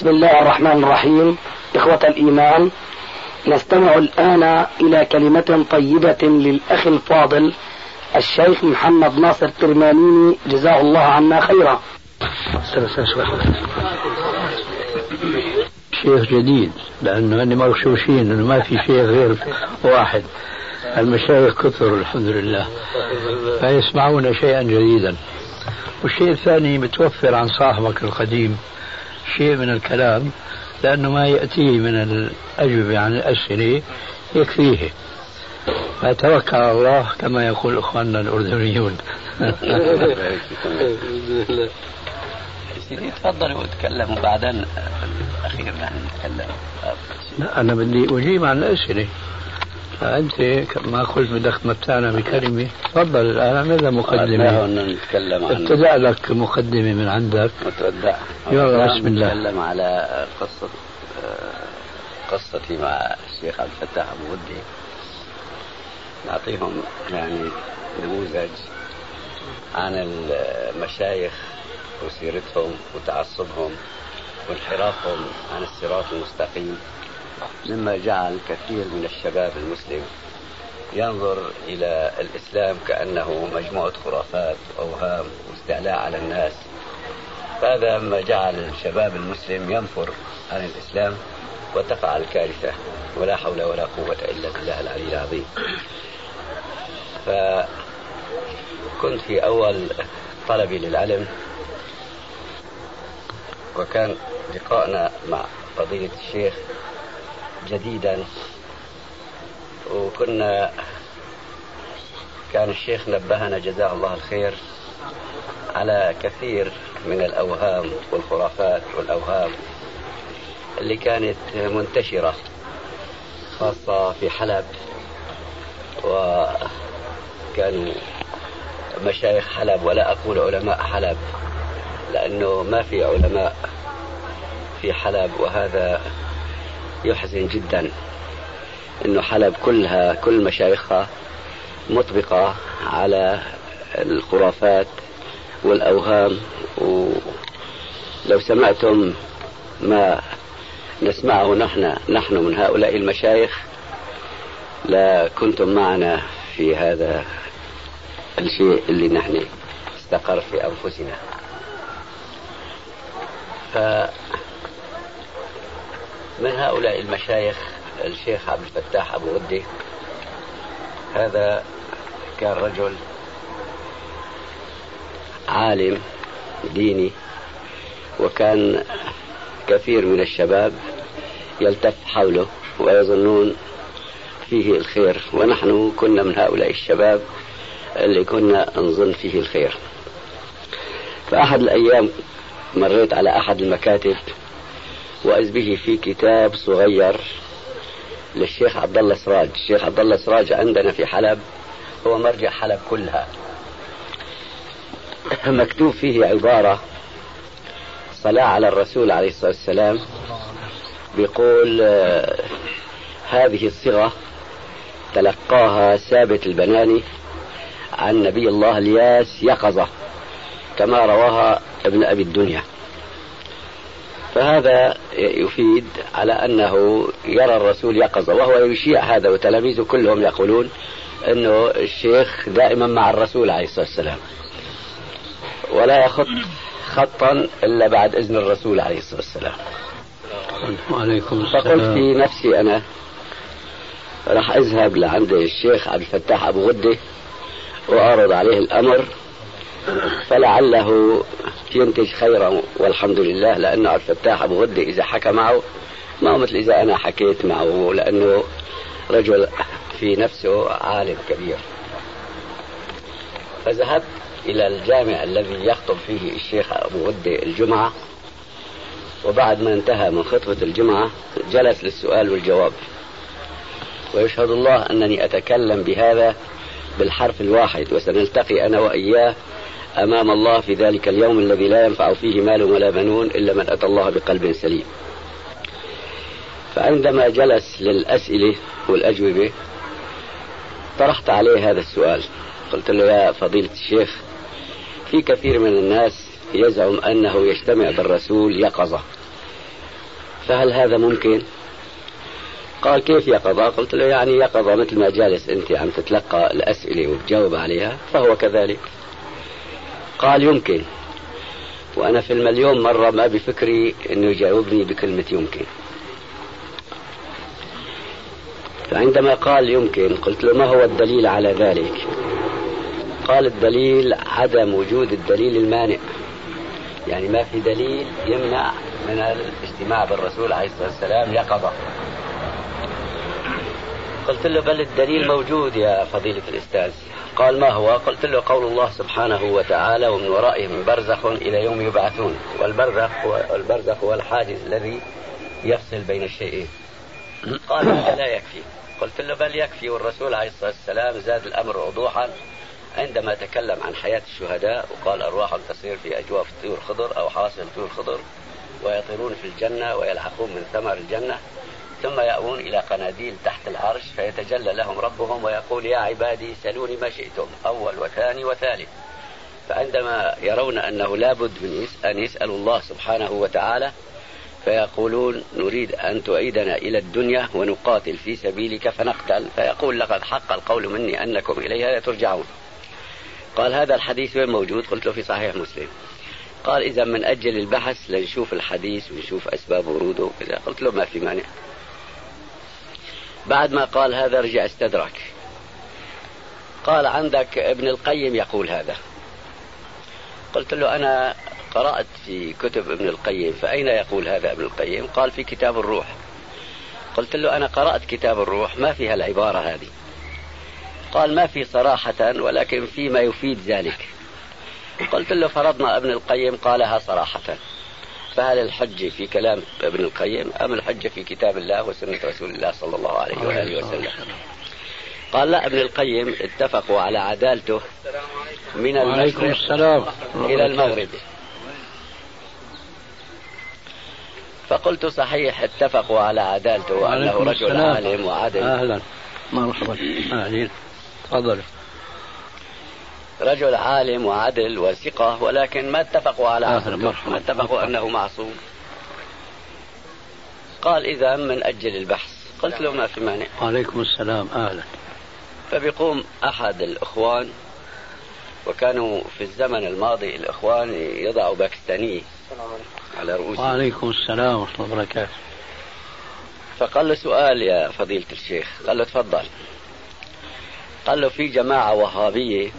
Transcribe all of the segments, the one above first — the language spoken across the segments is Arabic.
بسم الله الرحمن الرحيم. إخوة الإيمان نستمع الآن إلى كلمة طيبة للأخ الفاضل الشيخ محمد ناصر الترمانيني جزاه الله عنا خيرا. شيخ جديد لأنه أني مغشوشين أنه ما في شيخ غير واحد. المشايخ كثر الحمد لله. فيسمعون شيئا جديدا. والشيء الثاني متوفر عن صاحبك القديم شيء من الكلام لأنه ما يأتيه من الأجوبة عن الأسئلة يكفيه. فتوكل على الله كما يقول إخواننا الأردنيون. سيدي تفضلوا وتكلموا بعدين الأخير نحن نتكلم. لا أنا بدي أجيب عن الأسئلة. فأنت ما قلت بدك تمتعنا بكلمة. تفضل الآن اعمل مقدمة؟ نتكلم عن ابتدأ لك مقدمة من عندك. متودع. يلا بسم الله. نتكلم على قصة قصتي مع الشيخ عبد الفتاح أبو ودي. نعطيهم يعني نموذج عن المشايخ وسيرتهم وتعصبهم وانحرافهم عن الصراط المستقيم. مما جعل كثير من الشباب المسلم ينظر إلى الإسلام كأنه مجموعة خرافات وأوهام واستعلاء على الناس. هذا ما جعل الشباب المسلم ينفر عن الإسلام وتقع الكارثة ولا حول ولا قوة إلا بالله العلي العظيم. فكنت في أول طلبي للعلم وكان لقاءنا مع قضية الشيخ جديدا. وكنا كان الشيخ نبهنا جزاه الله الخير على كثير من الأوهام والخرافات والأوهام اللي كانت منتشرة خاصة في حلب وكانوا مشايخ حلب ولا أقول علماء حلب لأنه ما في علماء في حلب وهذا يحزن جدا أنه حلب كلها كل مشايخها مطبقة على الخرافات والأوهام ولو سمعتم ما نسمعه نحن نحن من هؤلاء المشايخ لكنتم معنا في هذا الشيء اللي نحن استقر في أنفسنا. ف من هؤلاء المشايخ الشيخ عبد الفتاح أبو غدي هذا كان رجل عالم ديني وكان كثير من الشباب يلتف حوله ويظنون فيه الخير. ونحن كنا من هؤلاء الشباب اللي كنا نظن فيه الخير. فأحد الأيام مريت على أحد المكاتب وإذ به في كتاب صغير للشيخ عبد الله سراج، الشيخ عبد الله سراج عندنا في حلب هو مرجع حلب كلها. مكتوب فيه عبارة صلاة على الرسول عليه الصلاة والسلام بيقول هذه الصيغة تلقاها ثابت البناني عن نبي الله الياس يقظة كما رواها ابن أبي الدنيا فهذا يفيد على أنه يرى الرسول يقظة وهو يشيع هذا وتلاميذه كلهم يقولون أنه الشيخ دائما مع الرسول عليه الصلاة والسلام. ولا يخط خطا إلا بعد إذن الرسول عليه الصلاة والسلام. وعليكم السلام. فقلت في نفسي أنا راح أذهب لعند الشيخ عبد الفتاح أبو غدة وأعرض عليه الأمر. فلعله ينتج خيرا والحمد لله لأنه عبد الفتاح أبو غدة إذا حكى معه ما هو مثل إذا أنا حكيت معه لأنه رجل في نفسه عالم كبير. فذهبت إلى الجامع الذي يخطب فيه الشيخ أبو غدة الجمعة وبعد ما انتهى من خطبة الجمعة جلس للسؤال والجواب. ويشهد الله أنني أتكلم بهذا بالحرف الواحد وسنلتقي أنا وإياه أمام الله في ذلك اليوم الذي لا ينفع فيه مال ولا بنون إلا من أتى الله بقلب سليم فعندما جلس للأسئلة والأجوبة طرحت عليه هذا السؤال قلت له يا فضيلة الشيخ في كثير من الناس يزعم أنه يجتمع بالرسول يقظة فهل هذا ممكن؟ قال كيف يقظة؟ قلت له يعني يقظة مثل ما جالس أنت عم تتلقى الأسئلة وتجاوب عليها فهو كذلك قال يمكن. وأنا في المليون مرة ما بفكري أنه يجاوبني بكلمة يمكن. فعندما قال يمكن قلت له ما هو الدليل على ذلك؟ قال الدليل عدم وجود الدليل المانع. يعني ما في دليل يمنع من الاجتماع بالرسول عليه الصلاة والسلام يقظة قلت له بل الدليل موجود يا فضيلة الأستاذ. قال ما هو؟ قلت له قول الله سبحانه وتعالى ومن ورائهم برزخ إلى يوم يبعثون. والبرزخ هو, البرزخ هو الحاجز الذي يفصل بين الشيئين. قال لا يكفي. قلت له بل يكفي. والرسول عليه الصلاة والسلام زاد الأمر وضوحا عندما تكلم عن حياة الشهداء وقال أرواح تصير في أجواف طيور خضر أو حواصل طيور خضر ويطيرون في الجنة ويلحقون من ثمر الجنة. ثم يأوون إلى قناديل تحت العرش فيتجلى لهم ربهم ويقول يا عبادي سلوني ما شئتم أول وثاني وثالث. فعندما يرون أنه لابد من أن يسألوا الله سبحانه وتعالى فيقولون نريد أن تعيدنا إلى الدنيا ونقاتل في سبيلك فنقتل. فيقول لقد حق القول مني أنكم إليها ترجعون. قال هذا الحديث وين موجود؟ قلت له في صحيح مسلم. قال إذا من أجل البحث لنشوف الحديث ونشوف أسباب وروده وكذا. قلت له ما في مانع. بعد ما قال هذا رجع استدرك قال عندك ابن القيم يقول هذا. قلت له أنا قرأت في كتب ابن القيم فأين يقول هذا ابن القيم؟ قال في كتاب الروح. قلت له أنا قرأت كتاب الروح ما فيها العبارة هذه. قال ما في صراحة ولكن فيما يفيد ذلك. قلت له فرضنا ابن القيم قالها صراحة. فهل الحجة في كلام ابن القيم أم الحجة في كتاب الله وسنة رسول الله صلى الله عليه وآله وسلم؟ قال لا ابن القيم اتفقوا على عدالته من المشرق السلام. إلى المغرب. فقلت صحيح اتفقوا على عدالته وأنه رجل عالم وعدل أهلا. مرحبا. أهلين تفضل. رجل عالم وعدل وثقة ولكن ما اتفقوا على عقله ما اتفقوا أنه معصوم. قال إذا من أجل البحث. قلت له ما في مانع. وعليكم السلام. أهلا. فبيقوم أحد الإخوان وكانوا في الزمن الماضي الإخوان يضعوا باكستاني على رؤوسهم. وعليكم السلام ورحمة الله وبركاته. فقال له سؤال يا فضيلة الشيخ. قال له تفضل. قال له في جماعة وهابية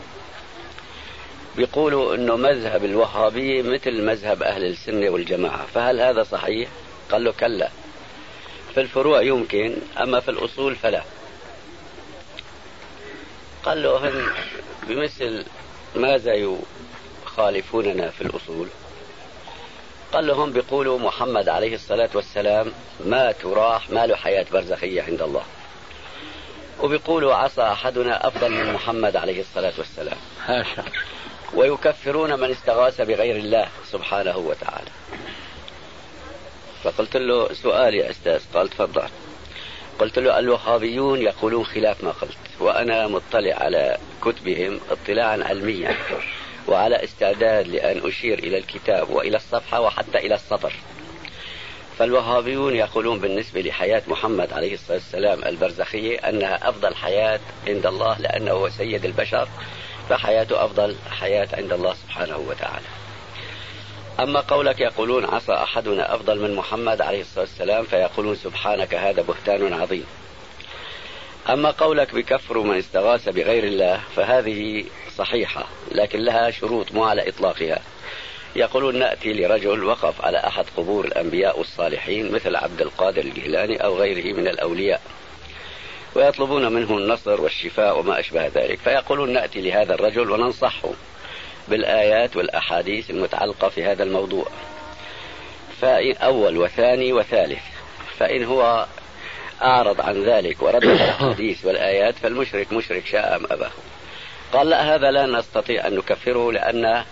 بيقولوا إنه مذهب الوهابية مثل مذهب أهل السنة والجماعة فهل هذا صحيح؟ قال له كلا. في الفروع يمكن أما في الأصول فلا. قال له هم بمثل ماذا يخالفوننا في الأصول؟ قال لهم بيقولوا محمد عليه الصلاة والسلام مات وراح ما له حياة برزخية عند الله. وبيقولوا عصى أحدنا أفضل من محمد عليه الصلاة والسلام. هاشا ويكفرون من استغاث بغير الله سبحانه وتعالى. فقلت له سؤال يا أستاذ قال تفضل. قلت له الوهابيون يقولون خلاف ما قلت وأنا مطلع على كتبهم اطلاعا علميا وعلى استعداد لأن أشير إلى الكتاب وإلى الصفحة وحتى إلى السطر فالوهابيون يقولون بالنسبة لحياة محمد عليه الصلاة والسلام البرزخية أنها أفضل حياة عند الله لأنه هو سيد البشر فحياته أفضل حياة عند الله سبحانه وتعالى. أما قولك يقولون عصى أحدنا أفضل من محمد عليه الصلاة والسلام فيقولون سبحانك هذا بهتان عظيم. أما قولك بكفر من استغاث بغير الله فهذه صحيحة لكن لها شروط مو على إطلاقها. يقولون نأتي لرجل وقف على أحد قبور الأنبياء والصالحين مثل عبد القادر الجهلاني أو غيره من الأولياء. ويطلبون منه النصر والشفاء وما أشبه ذلك. فيقولون نأتي لهذا الرجل وننصحه بالآيات والأحاديث المتعلقة في هذا الموضوع. فإن أول وثاني وثالث. فإن هو أعرض عن ذلك ورد الحديث والآيات فالمشرك مشرك شاء أم أباه. قال لا هذا لا نستطيع أن نكفره لأن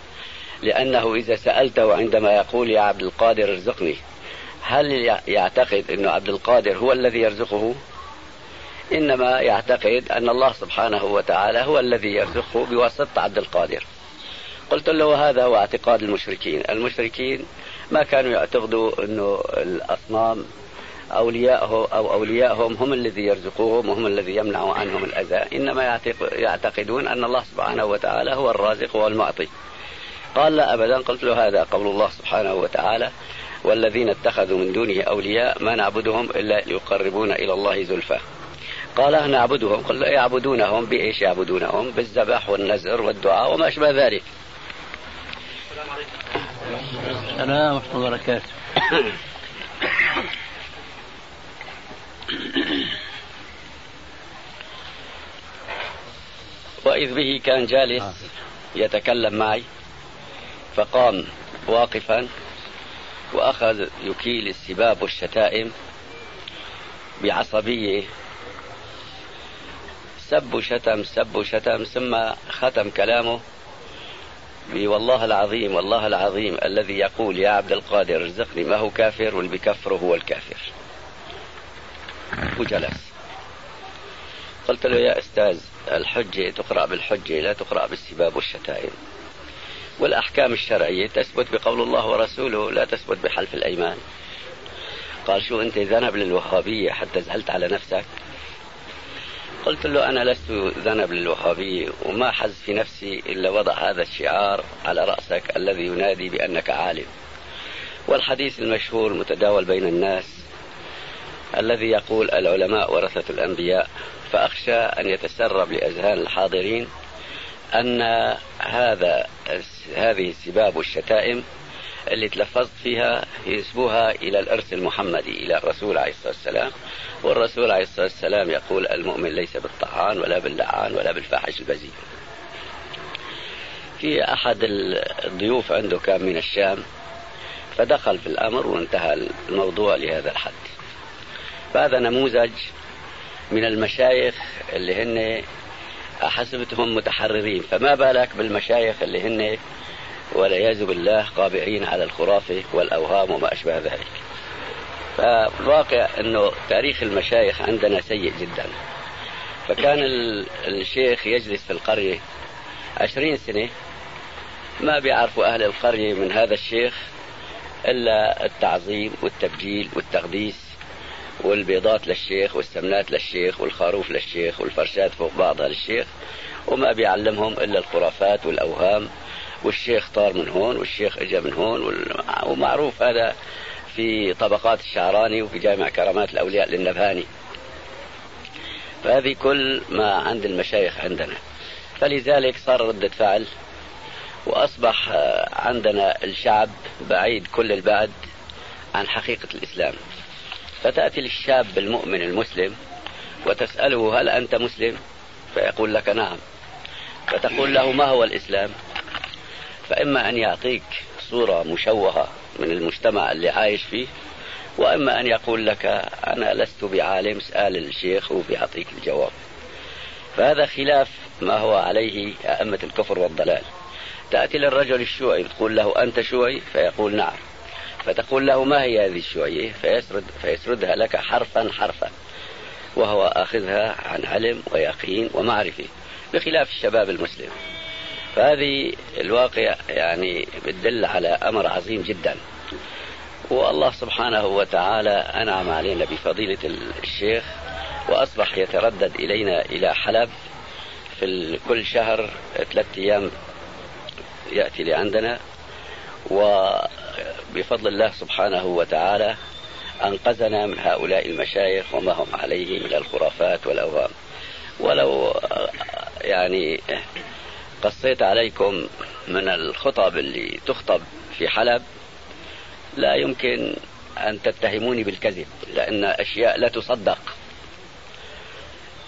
لأنه إذا سألته عندما يقول يا عبد القادر ارزقني هل يعتقد أن عبد القادر هو الذي يرزقه؟ إنما يعتقد أن الله سبحانه وتعالى هو الذي يرزقه بواسطة عبد القادر. قلت له هذا هو اعتقاد المشركين. المشركين ما كانوا يعتقدوا أنه الأصنام أولياءه أو أولياءهم هم الذي يرزقوهم وهم الذي يمنع عنهم الأذى. إنما يعتقدون أن الله سبحانه وتعالى هو الرازق والمعطي. قال لا أبدا. قلت له هذا قول الله سبحانه وتعالى والذين اتخذوا من دونه أولياء ما نعبدهم إلا ليقربونا إلى الله زلفى. قال نعبدهم قل يعبدونهم بإيش يعبدونهم؟ بالذبح والنزر والدعاء وما أشبه ذلك. السلام ورحمة الله وبركاته. وإذ به كان جالس يتكلم معي فقام واقفا وأخذ يكيل السباب والشتائم بعصبية سب وشتم سب وشتم ثم ختم كلامه. والله العظيم والله العظيم الذي يقول يا عبد القادر ارزقني ما هو كافر؟ واللي بكفره هو الكافر. وجلس. قلت له يا أستاذ الحجة تقرأ بالحجة لا تقرأ بالسباب والشتائم. والأحكام الشرعية تثبت بقول الله ورسوله لا تثبت بحلف الأيمان. قال شو أنت ذنب للوهابية حتى زعلت على نفسك؟ قلت له أنا لست ذنب للوهابية وما حز في نفسي إلا وضع هذا الشعار على رأسك الذي ينادي بأنك عالم. والحديث المشهور المتداول بين الناس الذي يقول العلماء ورثة الأنبياء فأخشى أن يتسرب لأذهان الحاضرين أن هذا هذه السباب والشتائم اللي تلفظت فيها ينسبوها إلى الإرث المحمدي إلى الرسول عليه الصلاة والسلام. والرسول عليه الصلاة والسلام يقول المؤمن ليس بالطعان ولا باللعان ولا بالفاحش البذيء في أحد الضيوف عنده كان من الشام فدخل في الأمر وانتهى الموضوع لهذا الحد. فهذا نموذج من المشايخ اللي هن حسبتهم متحررين. فما بالك بالمشايخ اللي هن والعياذ بالله قابعين على الخرافة والأوهام وما أشبه ذلك. فالواقع أنه تاريخ المشايخ عندنا سيء جدا. فكان الشيخ يجلس في القرية عشرين سنة. ما بيعرفوا أهل القرية من هذا الشيخ إلا التعظيم والتبجيل والتقديس والبيضات للشيخ والسمنات للشيخ والخروف للشيخ والفرشات فوق بعضها للشيخ. وما بيعلمهم إلا الخرافات والأوهام والشيخ طار من هون والشيخ اجى من هون ومعروف هذا في طبقات الشعراني وفي جامع كرامات الأولياء للنبهاني. فهذه كل ما عند المشايخ عندنا. فلذلك صار ردة فعل وأصبح عندنا الشعب بعيد كل البعد عن حقيقة الإسلام. فتأتي للشاب المؤمن المسلم وتسأله هل أنت مسلم؟ فيقول لك نعم. فتقول له ما هو الإسلام؟ فإما أن يعطيك صورة مشوهة من المجتمع اللي عايش فيه وإما أن يقول لك أنا لست بعالم اسأل الشيخ وبيعطيك الجواب. فهذا خلاف ما هو عليه أئمة الكفر والضلال. تأتي للرجل الشيوعي تقول له أنت شيوعي فيقول نعم. فتقول له ما هي هذه الشيوعية فيسرد فيسردها لك حرفا حرفا. وهو آخذها عن علم ويقين ومعرفة بخلاف الشباب المسلم. فهذه الواقع يعني بتدل على أمر عظيم جدا. والله سبحانه وتعالى أنعم علينا بفضيلة الشيخ وأصبح يتردد إلينا إلى حلب في كل شهر ثلاثة أيام يأتي لعندنا. وبفضل الله سبحانه وتعالى أنقذنا من هؤلاء المشايخ وما هم عليه من الخرافات والأوهام ولو يعني قصيت عليكم من الخطب اللي تخطب في حلب. لا يمكن أن تتهموني بالكذب لأن أشياء لا تصدق.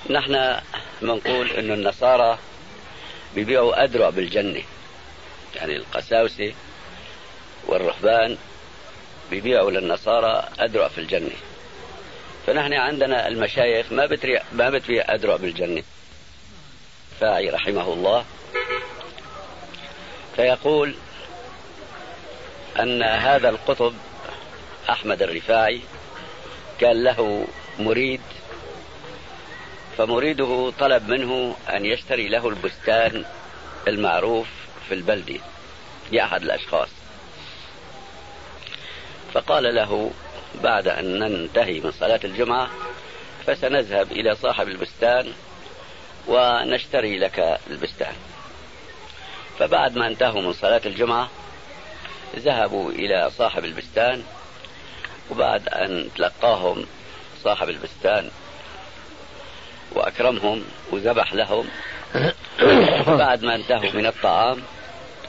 نحن بنقول أن النصارى بيبيعوا أدرع بالجنة. يعني القساوسة والرهبان بيبيعوا للنصارى أدرع في الجنة. فنحن عندنا المشايخ ما بتري ما بتبيع أدرع بالجنة. فاعي رحمه الله. فيقول أن هذا القطب أحمد الرفاعي كان له مريد فمريده طلب منه أن يشتري له البستان المعروف في البلدة لأحد الأشخاص. فقال له بعد أن ننتهي من صلاة الجمعة فسنذهب إلى صاحب البستان ونشتري لك البستان. فبعد ما انتهوا من صلاة الجمعة ذهبوا إلى صاحب البستان وبعد أن تلقاهم صاحب البستان وأكرمهم وذبح لهم بعد ما انتهوا من الطعام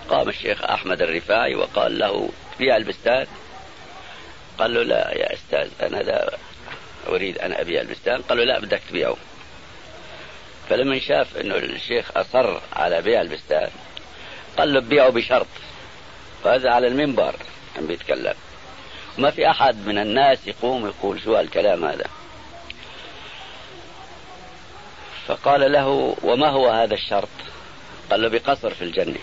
قام الشيخ أحمد الرفاعي وقال له بيع البستان. قال له لا يا أستاذ أنا لا أريد أن أبيع البستان. قال له لا بدك تبيعه. فلما شاف أنه الشيخ أصر على بيع البستان قال له بيعه بشرط. فهذا على المنبر عم بيتكلم. ما في أحد من الناس يقوم يقول شو هالكلام هذا. فقال له وما هو هذا الشرط؟ قال له بقصر في الجنة.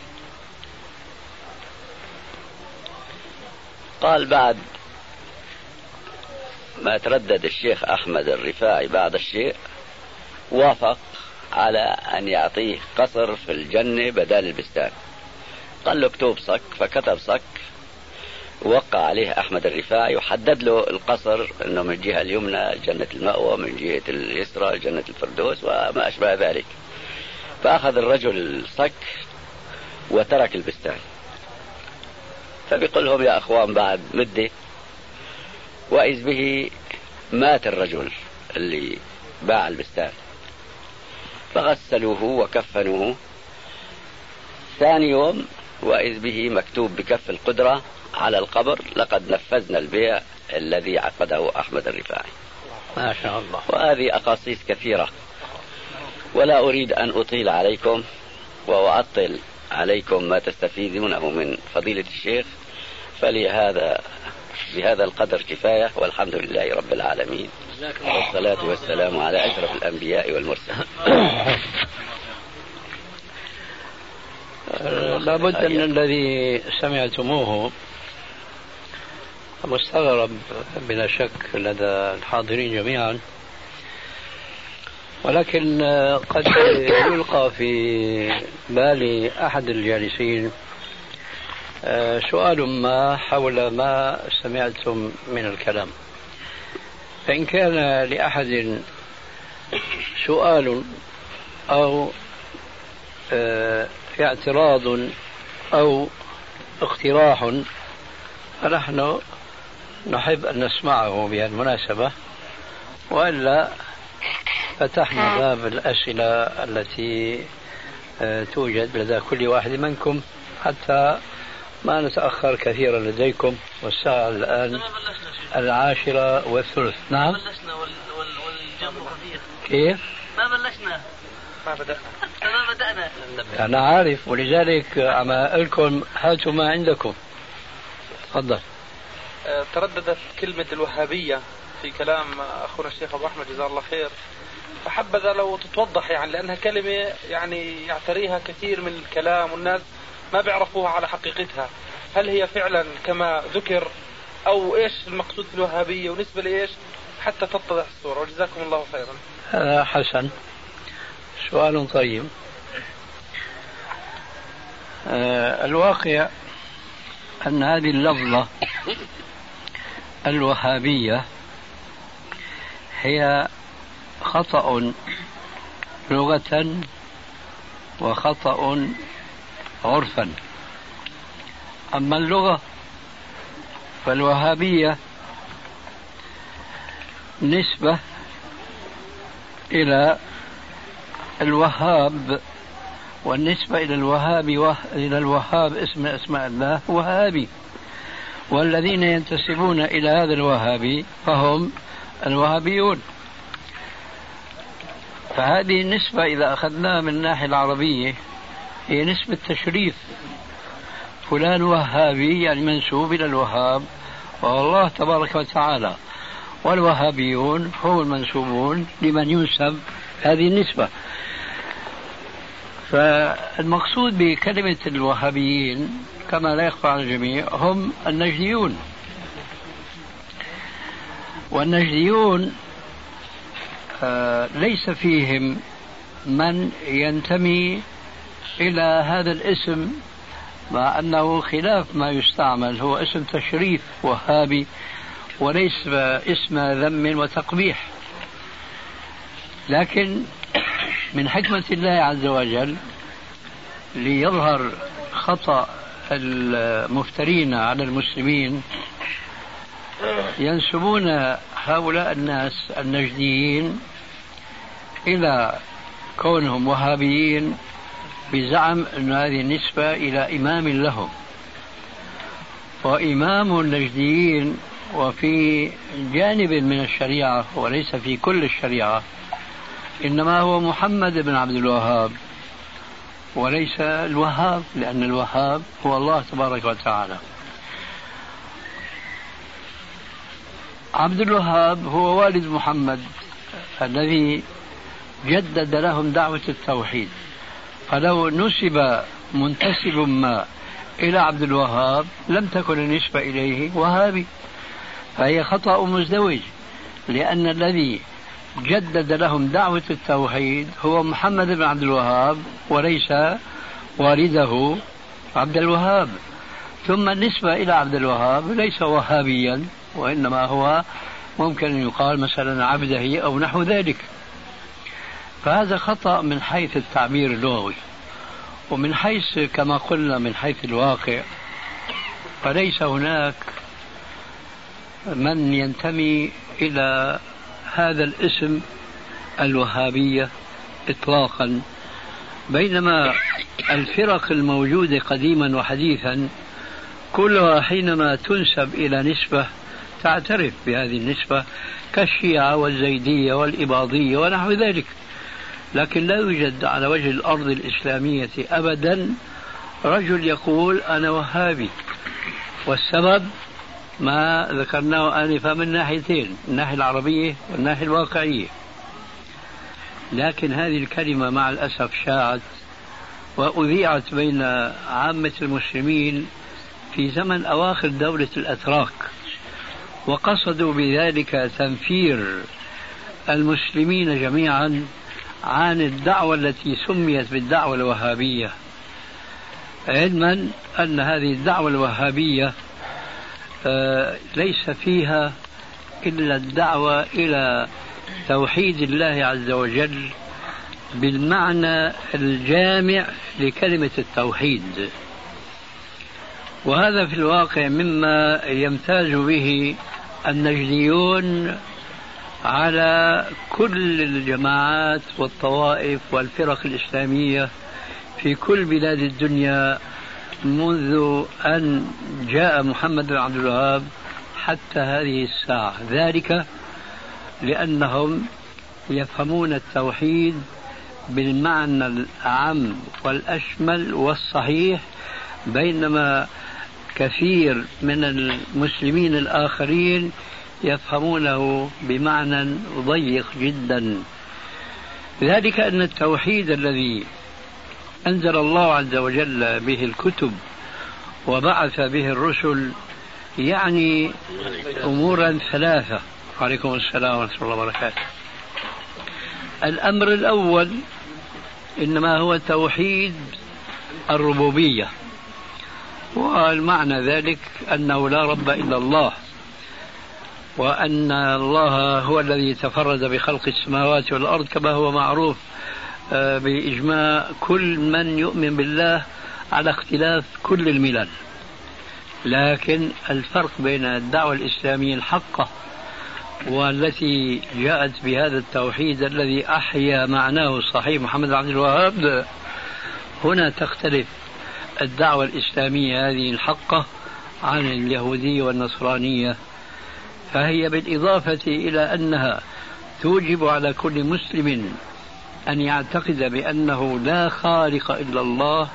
قال بعد ما تردد الشيخ أحمد الرفاعي بعد الشيء وافق على أن يعطيه قصر في الجنة بدل البستان. قال له اكتب صك فكتب صك وقع عليه أحمد الرفاعي وحدد له القصر أنه من الجهة اليمنى جنة المأوى من جهة اليسرى جنة الفردوس وما أشبه ذلك. فأخذ الرجل الصك وترك البستان. فبيقول لهم يا أخوان بعد مدة وإذ به مات الرجل اللي باع البستان. فغسلوه وكفنوه. ثاني يوم وإذ به مكتوب بكف القدرة على القبر لقد نفذنا البيع الذي عقده أحمد الرفاعي. ما شاء الله. وهذه أقاصيص كثيرة. ولا أريد أن أطيل عليكم وأعطل عليكم ما تستفيدونه من فضيلة الشيخ فلهذا بهذا القدر كفاية والحمد لله رب العالمين. والصلاة والسلام على أشرف الأنبياء والمرسلين. لابد أن الذي سمعتموه. مستغرب بلا شك لدى الحاضرين جميعا. ولكن قد يلقى في بال أحد الجالسين سؤال ما حول ما سمعتم من الكلام. فإن كان لأحد سؤال أو اعتراض أو اقتراح فنحن نحب أن نسمعه بهالمناسبة. وإلا فتحنا باب الأسئلة التي آه، توجد لدى كل واحد منكم. حتى ما نتأخر كثيرا لديكم. والساعة الآن العاشرة والثلث. نعم. ما بلشنا والجمع كيف؟ ما بلشنا؟ ما بدأنا. ما بدأنا. أنا عارف ولذلك عم لكم هاتوا ما عندكم. تفضل. أه، ترددت كلمة الوهابية في كلام أخونا الشيخ أبو أحمد جزاه الله خير. فحبذا لو تتوضح يعني لأنها كلمة يعني يعتريها كثير من الكلام والناس ما بيعرفوها على حقيقتها. هل هي فعلا كما ذكر أو إيش المقصود في الوهابية ونسبة لإيش؟ حتى تتضح الصورة. وجزاكم الله خيرا. هذا حسن. سؤال طيب. آه الواقع أن هذه اللفظة الوهابية هي خطأ لغة وخطأ عرفا. أما اللغة فالوهابية نسبة إلى الوهاب والنسبة إلى الوهاب وه... إلى الوهاب اسم أسماء الله وهابي. والذين ينتسبون إلى هذا الوهابي فهم الوهابيون. فهذه النسبة إذا أخذناها من الناحية العربية هي نسبة تشريف. فلان وهابي يعني منسوب إلى الوهاب وهو الله تبارك وتعالى. والوهابيون هم المنسوبون لمن ينسب هذه النسبة. فالمقصود بكلمة الوهابيين كما لا يخفى على الجميع هم النجديون. والنجديون آه، ليس فيهم من ينتمي إلى هذا الاسم مع أنه خلاف ما يستعمل هو اسم تشريف وهابي وليس اسم ذم وتقبيح. لكن من حكمة الله عز وجل ليظهر خطأ المفترين على المسلمين. ينسبون هؤلاء الناس النجديين إلى كونهم وهابيين بزعم أن هذه النسبة إلى إمام لهم. وإمام النجديين وفي جانب من الشريعة وليس في كل الشريعة إنما هو محمد بن عبد الوهاب. وليس الوهاب لأن الوهاب هو الله تبارك وتعالى. عبد الوهاب هو والد محمد الذي جدد لهم دعوة التوحيد. فلو نسب منتسب ما إلى عبد الوهاب لم تكن النسبة إليه وهابي. فهي خطأ مزدوج لأن الذي جدد لهم دعوة التوحيد هو محمد بن عبد الوهاب وليس والده عبد الوهاب. ثم النسبة إلى عبد الوهاب ليس وهابيا وإنما هو ممكن أن يقال مثلا عبده أو نحو ذلك. فهذا خطأ من حيث التعبير اللغوي. ومن حيث كما قلنا من حيث الواقع فليس هناك من ينتمي إلى هذا الاسم الوهابية إطلاقا. بينما الفرق الموجودة قديما وحديثا كلها حينما تنسب إلى نسبة تعترف بهذه النسبة كالشيعة والزيدية والإباضية ونحو ذلك. لكن لا يوجد على وجه الأرض الإسلامية أبدا رجل يقول أنا وهابي. والسبب ما ذكرناه آنفا من ناحيتين الناحية العربية والناحية الواقعية. لكن هذه الكلمة مع الأسف شاعت وأذيعت بين عامة المسلمين في زمن أواخر دولة الأتراك وقصدوا بذلك تنفير المسلمين جميعا عن الدعوة التي سميت بالدعوة الوهابية. علما أن هذه الدعوة الوهابية ليس فيها إلا الدعوة إلى توحيد الله عز وجل بالمعنى الجامع لكلمة التوحيد. وهذا في الواقع مما يمتاز به النجديون على كل الجماعات والطوائف والفرق الإسلامية في كل بلاد الدنيا منذ أن جاء محمد بن عبد الوهاب حتى هذه الساعة. ذلك لأنهم يفهمون التوحيد بالمعنى الأعم والأشمل والصحيح بينما كثير من المسلمين الآخرين يفهمونه بمعنى ضيق جدا. ذلك أن التوحيد الذي أنزل الله عز وجل به الكتب وبعث به الرسل يعني أمورا ثلاثة. وعليكم السلام ورحمة الله وبركاته. الأمر الأول إنما هو توحيد الربوبية والمعنى ذلك أنه لا رب إلا الله وأن الله هو الذي تفرد بخلق السماوات والأرض كما هو معروف. بإجماع كل من يؤمن بالله على اختلاف كل الملل. لكن الفرق بين الدعوة الإسلامية الحقة والتي جاءت بهذا التوحيد الذي أحيا معناه الصحيح محمد عبد الوهاب هنا تختلف الدعوة الإسلامية هذه الحقة عن اليهودية والنصرانية. فهي بالإضافة إلى أنها توجب على كل مسلم أن يعتقد بأنه لا خالق إلا الله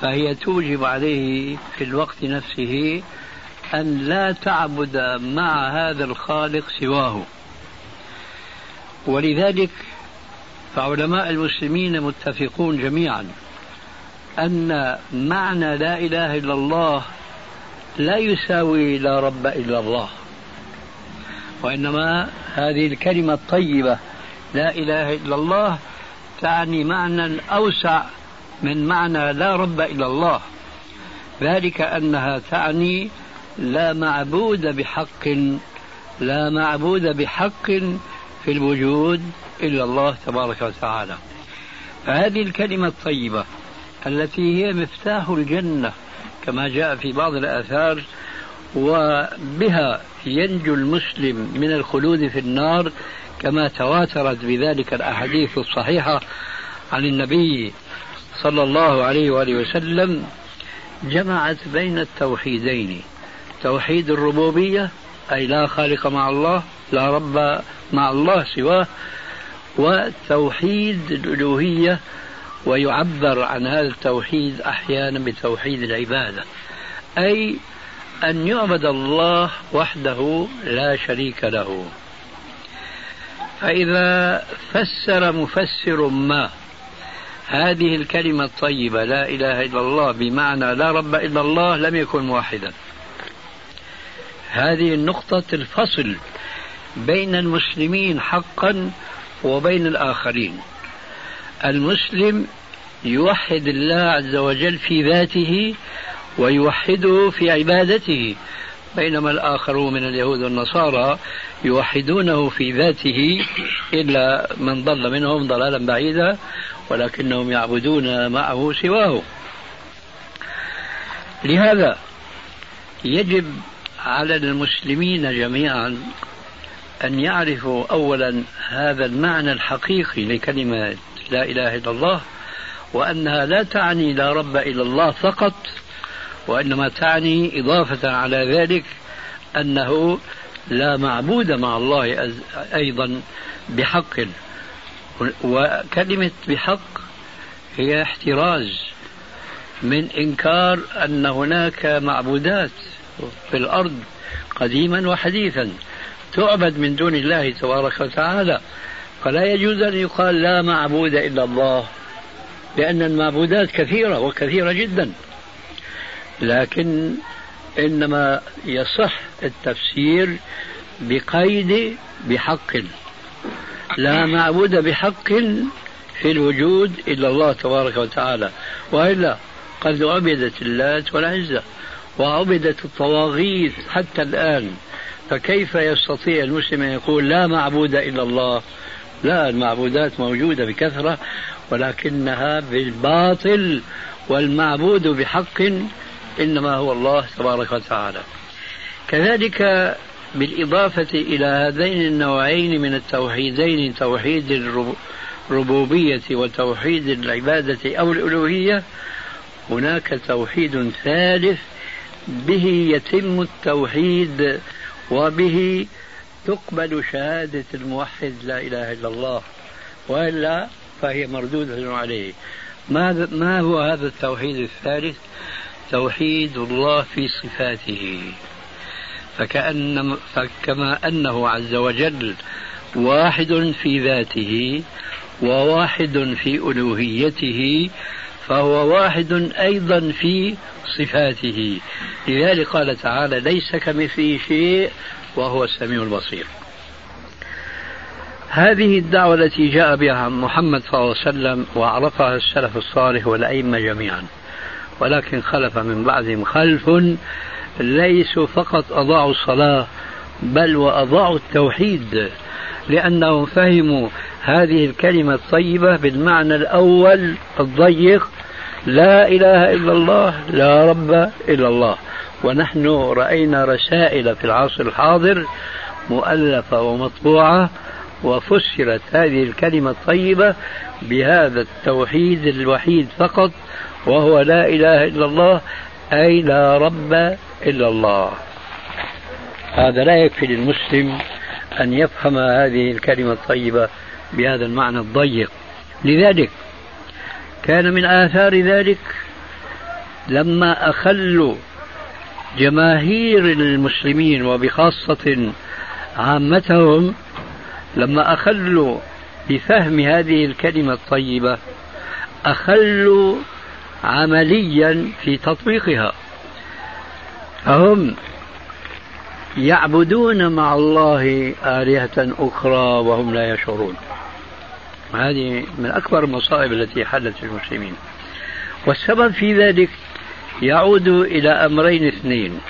فهي توجب عليه في الوقت نفسه أن لا تعبد مع هذا الخالق سواه. ولذلك فعلماء المسلمين متفقون جميعا أن معنى لا إله إلا الله لا يساوي لا رب إلا الله وإنما هذه الكلمة الطيبة لا إله إلا الله تعني معنى أوسع من معنى لا رب إلا الله. ذلك أنها تعني لا معبود بحق لا معبود بحق في الوجود إلا الله تبارك وتعالى. فهذه الكلمة الطيبة التي هي مفتاح الجنة كما جاء في بعض الآثار وبها ينجو المسلم من الخلود في النار كما تواترت بذلك الأحاديث الصحيحة عن النبي صلى الله عليه وآله وسلم جمعت بين التوحيدين. توحيد الربوبية أي لا خالق مع الله لا رب مع الله سواه وتوحيد الألوهية ويعبر عن هذا التوحيد أحيانا بتوحيد العبادة. أي أن يعبد الله وحده لا شريك له. فإذا فسر مفسر ما هذه الكلمة الطيبة لا إله إلا الله بمعنى لا رب إلا الله لم يكن موحدا هذه النقطة الفصل بين المسلمين حقا وبين الآخرين. المسلم يوحد الله عز وجل في ذاته ويوحده في عبادته. بينما الآخرون من اليهود والنصارى يوحدونه في ذاته إلا من ضل منهم ضلالا بعيدا ولكنهم يعبدون معه سواه. لهذا يجب على المسلمين جميعا أن يعرفوا أولا هذا المعنى الحقيقي لكلمة لا إله إلا الله وأنها لا تعني لا رب إلا الله فقط وإنما تعني إضافة على ذلك أنه لا معبود مع الله أيضا بحق. وكلمة بحق هي احتراز من إنكار أن هناك معبودات في الأرض قديما وحديثا تعبد من دون الله تبارك وتعالى. فلا يجوز أن يقال لا معبود إلا الله لأن المعبودات كثيرة وكثيرة جدا. لكن إنما يصح التفسير بقيد بحق. لا معبود بحق في الوجود إلا الله تبارك وتعالى وإلا قد عبدت اللات والعزة وعبدت الطواغيت حتى الآن. فكيف يستطيع المسلم أن يقول لا معبود إلا الله؟ لا المعبودات موجودة بكثرة ولكنها بالباطل والمعبود بحق إنما هو الله تبارك وتعالى كذلك بالإضافة إلى هذين النوعين من التوحيدين توحيد الربوبية وتوحيد العبادة أو الألوهية هناك توحيد ثالث به يتم التوحيد وبه تقبل شهادة الموحد لا إله إلا الله وإلا فهي مردودة عليه ما ما هو هذا التوحيد الثالث؟ توحيد الله في صفاته. فكأن فكما أنه عز وجل واحد في ذاته وواحد في ألوهيته فهو واحد أيضا في صفاته. لذلك قال تعالى ليس كمثله شيء وهو السميع البصير. هذه الدعوة التي جاء بها محمد صلى الله عليه وسلم وعرفها السلف الصالح والأئمة جميعا. ولكن خلف من بعدهم خلف ليسوا فقط أضاعوا الصلاة بل وأضاعوا التوحيد لأنهم فهموا هذه الكلمة الطيبة بالمعنى الأول الضيق لا إله إلا الله لا رب إلا الله. ونحن رأينا رسائل في العصر الحاضر مؤلفة ومطبوعة وفسرت هذه الكلمة الطيبة بهذا التوحيد الوحيد فقط وهو لا إله إلا الله أي لا رب إلا الله. هذا لا يكفي للمسلم أن يفهم هذه الكلمة الطيبة بهذا المعنى الضيق. لذلك كان من آثار ذلك لما أخلوا جماهير المسلمين وبخاصة عامتهم لما أخلوا بفهم هذه الكلمة الطيبة أخلوا عمليا في تطبيقها. فهم يعبدون مع الله آلهة أخرى وهم لا يشعرون. هذه من أكبر المصائب التي حلت المسلمين. والسبب في ذلك يعود إلى أمرين اثنين.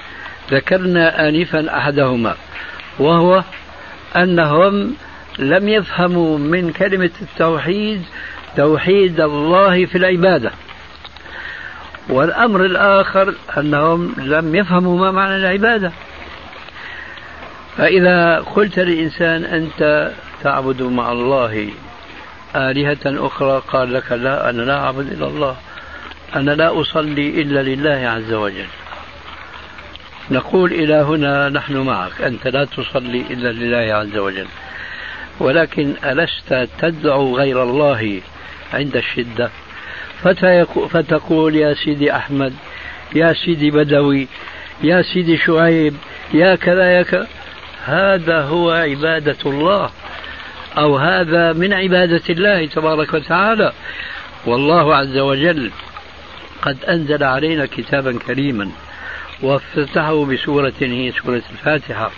ذكرنا آنفا أحدهما وهو أنهم لم يفهموا من كلمة التوحيد توحيد الله في العبادة. والأمر الآخر أنهم لم يفهموا ما معنى العبادة. فإذا قلت للإنسان أنت تعبد مع الله آلهة أخرى قال لك لا أنا لا أعبد إلا الله أنا لا أصلي إلا لله عز وجل. نقول إلى هنا نحن معك أنت لا تصلي إلا لله عز وجل. ولكن ألست تدعو غير الله عند الشدة؟ فتقول يا سيدي أحمد يا سيدي بدوي يا سيدي شعيب يا كذا يا كذا. هذا هو عبادة الله أو هذا من عبادة الله تبارك وتعالى. والله عز وجل قد أنزل علينا كتابا كريما وافتتحه بسورة هي سورة الفاتحة.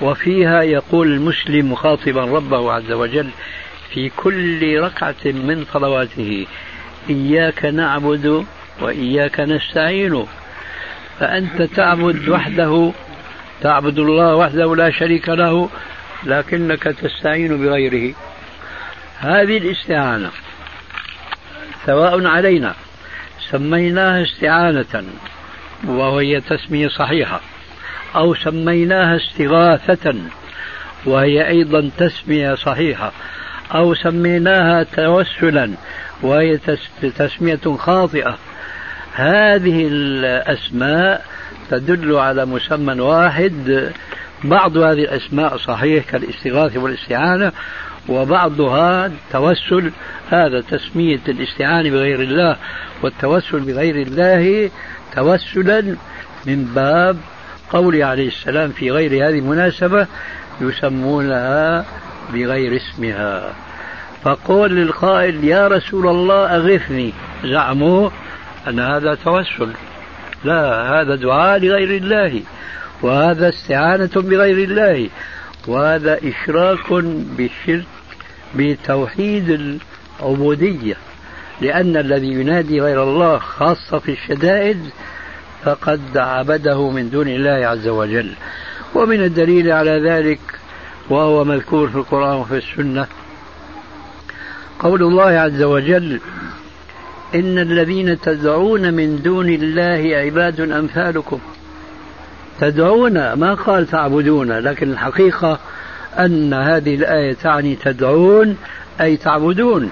وفيها يقول المسلم مخاطبا ربه عز وجل في كل ركعة من صلواته إياك نعبد وإياك نستعين فأنت تعبد وحده تعبد الله وحده لا شريك له لكنك تستعين بغيره. هذه الاستعانة سواء علينا سميناها استعانة وهي تسمية صحيحة. أو سميناها استغاثة وهي أيضا تسمية صحيحة. أو سميناها توسلا وهي تسمية خاطئة. هذه الأسماء تدل على مسمى واحد. بعض هذه الأسماء صحيح كالاستغاثة والاستعانة وبعضها توسل. هذا تسمية الاستعانة بغير الله والتوسل بغير الله توسلا من باب قوله عليه السلام في غير هذه المناسبة يسمونها بغير اسمها. فقول للقائل يا رسول الله أغثني. زعموا أن هذا توسل. لا هذا دعاء لغير الله وهذا استعانة بغير الله وهذا إشراك بالشرك بتوحيد العبودية. لأن الذي ينادي غير الله خاصة في الشدائد فقد عبده من دون الله عز وجل. ومن الدليل على ذلك وهو مذكور في القرآن وفي السنة قول الله عز وجل إن الذين تدعون من دون الله عباد أمثالكم. تدعون ما قال تعبدون لكن الحقيقة أن هذه الآية تعني تدعون أي تعبدون.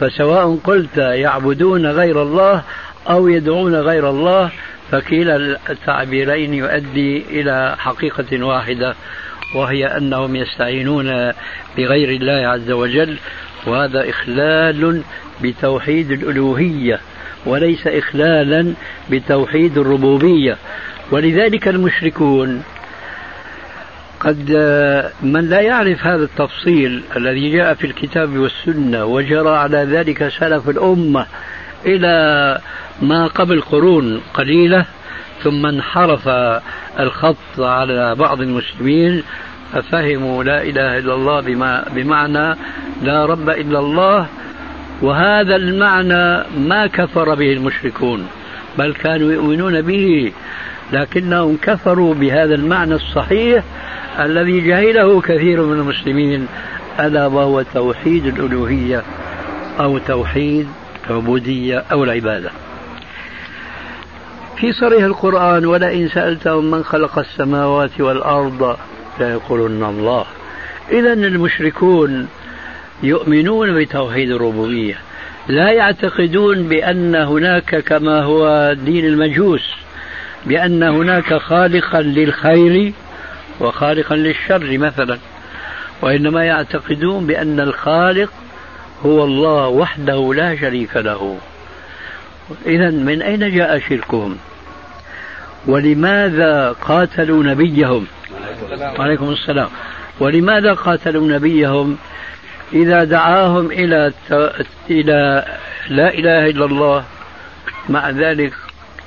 فسواء قلت يعبدون غير الله أو يدعون غير الله فكلا التعبيرين يؤدي إلى حقيقة واحدة وهي أنهم يستعينون بغير الله عز وجل وهذا إخلال بتوحيد الألوهية وليس إخلالا بتوحيد الربوبية. ولذلك المشركون قد من لا يعرف هذا التفصيل الذي جاء في الكتاب والسنة وجرى على ذلك سلف الأمة إلى ما قبل قرون قليلة ثم انحرف الخط على بعض المسلمين ففهموا لا إله إلا الله بما بمعنى لا رب إلا الله وهذا المعنى ما كفر به المشركون بل كانوا يؤمنون به لكنهم كفروا بهذا المعنى الصحيح الذي جهله كثير من المسلمين ألا وهو توحيد الألوهية أو توحيد العبودية أو العبادة. في صريح القرآن ولئن سألتهم من خلق السماوات والأرض ليقولن الله. إذا المشركون يؤمنون بتوحيد الربوبية. لا يعتقدون بأن هناك كما هو دين المجوس بأن هناك خالقا للخير وخالقا للشر مثلا. وإنما يعتقدون بأن الخالق هو الله وحده لا شريك له. إذا من أين جاء شركهم؟ ولماذا قاتلوا نبيهم؟ وعليكم السلام. ولماذا قاتلوا نبيهم؟ إذا دعاهم إلى إلى لا إله إلا الله مع ذلك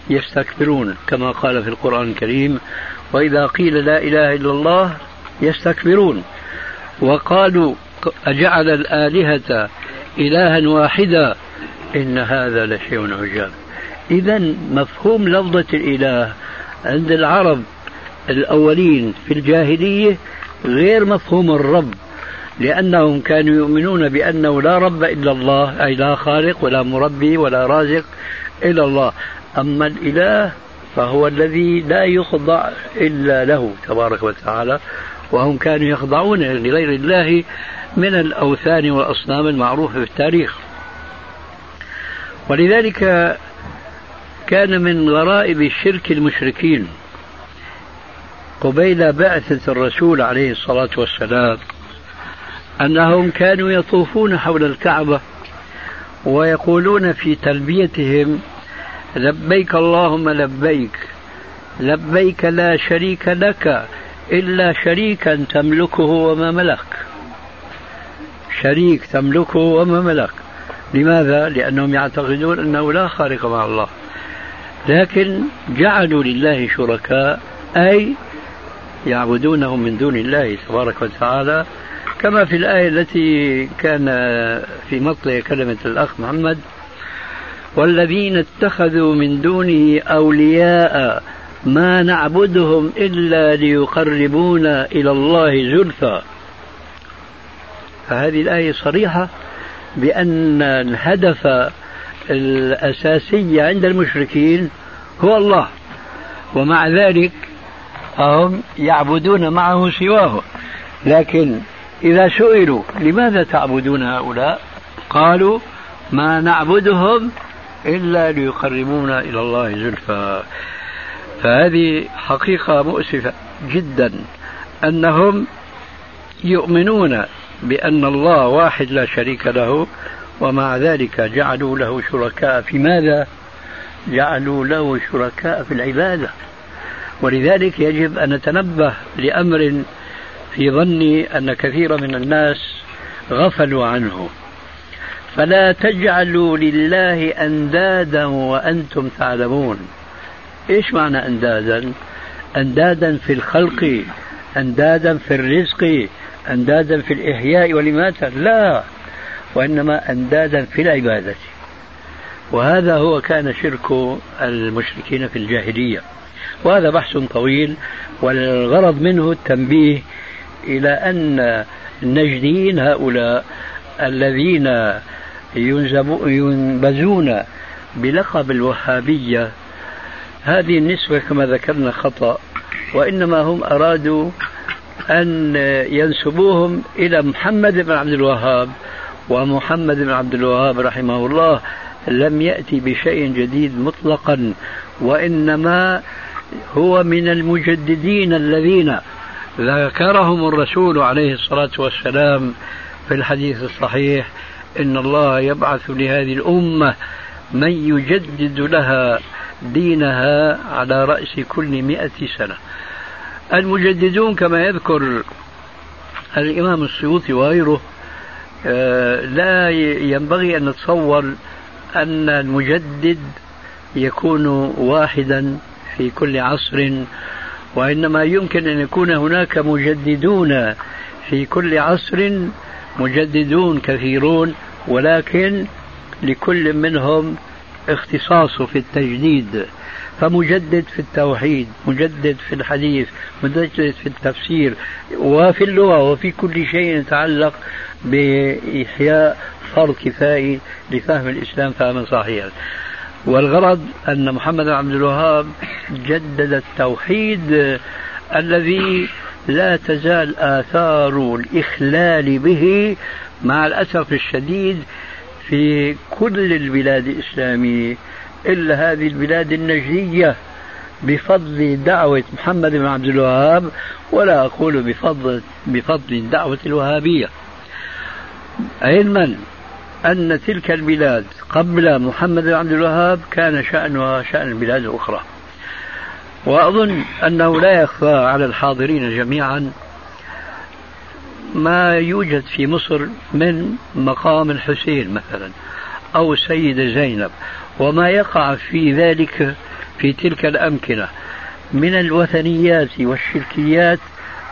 يستكبرون كما قال في القرآن الكريم وإذا قيل لا إله إلا الله يستكبرون. وقالوا أجعل الآلهة إلها واحدا إن هذا لشيء عجاب. إذا مفهوم لفظة الإله عند العرب الأولين في الجاهلية غير مفهوم الرب لأنهم كانوا يؤمنون بأنه لا رب إلا الله أي لا خالق ولا مربي ولا رازق إلا الله. أما الإله فهو الذي لا يخضع إلا له تبارك وتعالى وهم كانوا يخضعون لغير الله من الأوثان والأصنام المعروفة في التاريخ. ولذلك كان من غرائب شرك المشركين قبيل بعثة الرسول عليه الصلاة والسلام أنهم كانوا يطوفون حول الكعبة ويقولون في تلبيتهم لبيك اللهم لبيك لبيك لا شريك لك إلا شريكا تملكه وما ملك. شريك تملكه وما ملك. لماذا؟ لأنهم يعتقدون أنه لا خالق مع الله. لكن جعلوا لله شركاء أي يعبدونهم من دون الله تبارك وتعالى. كما في الآية التي كان في مطلع كلمة الأخ محمد والذين اتخذوا من دونه أولياء ما نعبدهم إلا ليقربونا إلى الله زلفى. فهذه الآية صريحة بأن الهدف الأساسي عند المشركين هو الله ومع ذلك فهم يعبدون معه سواه. لكن إذا سئلوا لماذا تعبدون هؤلاء؟ قالوا ما نعبدهم إلا ليقربونا إلى الله زلفى. فهذه حقيقة مؤسفة جدا أنهم يؤمنون بأن الله واحد لا شريك له ومع ذلك جعلوا له شركاء في ماذا؟ جعلوا له شركاء في العبادة. ولذلك يجب أن نتنبه لأمر في ظني أن كثير من الناس غفلوا عنه. فلا تجعلوا لله أندادا وأنتم تعلمون. إيش معنى أندادا؟ أندادا في الخلق أندادا في الرزق أندادا في الإحياء والإماتة؟ لا وإنما أندادا في العبادة. وهذا هو كان شرك المشركين في الجاهلية. وهذا بحث طويل والغرض منه التنبيه إلى أن النجديين هؤلاء الذين ينبذون بلقب الوهابية هذه النسبة كما ذكرنا خطأ وإنما هم أرادوا أن ينسبوهم إلى محمد بن عبد الوهاب. ومحمد بن عبد الوهاب رحمه الله لم يأتي بشيء جديد مطلقا وإنما هو من المجددين الذين ذكرهم الرسول عليه الصلاة والسلام في الحديث الصحيح. إن الله يبعث لهذه الأمة من يجدد لها دينها على رأس كل مئة سنة. المجددون كما يذكر الإمام السيوطي وغيره آه، لا ينبغي أن نتصور أن المجدد يكون واحدا في كل عصر وإنما يمكن أن يكون هناك مجددون في كل عصر مجددون كثيرون ولكن لكل منهم اختصاصه في التجديد. فمجدد في التوحيد مجدد في الحديث مجدد في التفسير وفي اللغة وفي كل شيء يتعلق بإحياء فرض كفائي لفهم الإسلام فهما صحيحا. والغرض أن محمد عبد الوهاب جدد التوحيد الذي لا تزال آثار الإخلال به مع الأسف الشديد في كل البلاد الإسلامية. إلا هذه البلاد النجدية بفضل دعوة محمد بن عبد الوهاب ولا أقول بفضل بفضل دعوة الوهابية. علما أن تلك البلاد قبل محمد بن عبد الوهاب كان شأنها شأن البلاد الأخرى وأظن أنه لا يخفى على الحاضرين جميعا ما يوجد في مصر من مقام الحسين مثلا أو السيدة زينب وما يقع في ذلك في تلك الأمكنة من الوثنيات والشركيات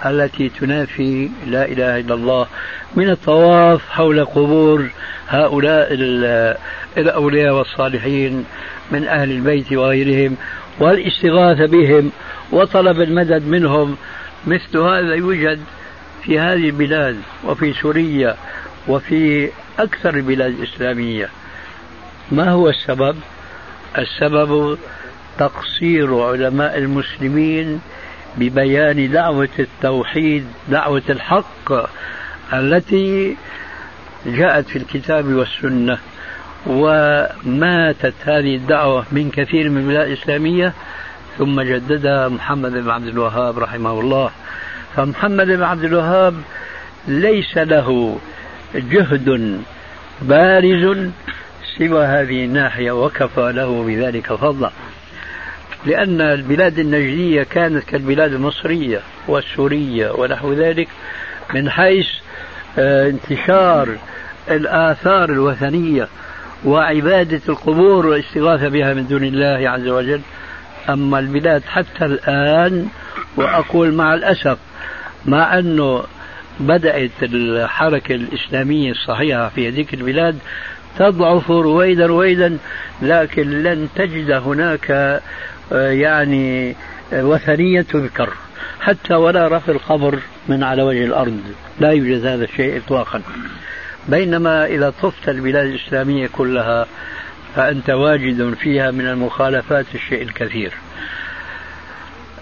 التي تنافي لا إله إلا الله من الطواف حول قبور هؤلاء الأولياء والصالحين من أهل البيت وغيرهم والاستغاثة بهم وطلب المدد منهم. مثل هذا يوجد في هذه البلاد وفي سوريا وفي أكثر البلاد الإسلامية. ما هو السبب؟ السبب تقصير علماء المسلمين ببيان دعوة التوحيد دعوة الحق التي جاءت في الكتاب والسنة وماتت هذه الدعوة من كثير من البلاد الإسلامية ثم جددها محمد بن عبد الوهاب رحمه الله فمحمد بن عبد الوهاب ليس له جهد بارز سوى هذه الناحية وكفى له بذلك فضلا. لأن البلاد النجدية كانت كالبلاد المصرية والسورية ونحو ذلك من حيث آه، انتشار الآثار الوثنية وعبادة القبور والاستغاثة بها من دون الله عز وجل. أما البلاد حتى الآن وأقول مع الأسف مع أنه بدأت الحركة الإسلامية الصحيحة في هذه البلاد تضعف رويدا رويدا لكن لن تجد هناك آه، يعني آه، وثنية تذكر. حتى ولا رفع القبر من على وجه الأرض. لا يوجد هذا الشيء إطلاقا. بينما إذا طفت البلاد الإسلامية كلها فأنت واجد فيها من المخالفات الشيء الكثير.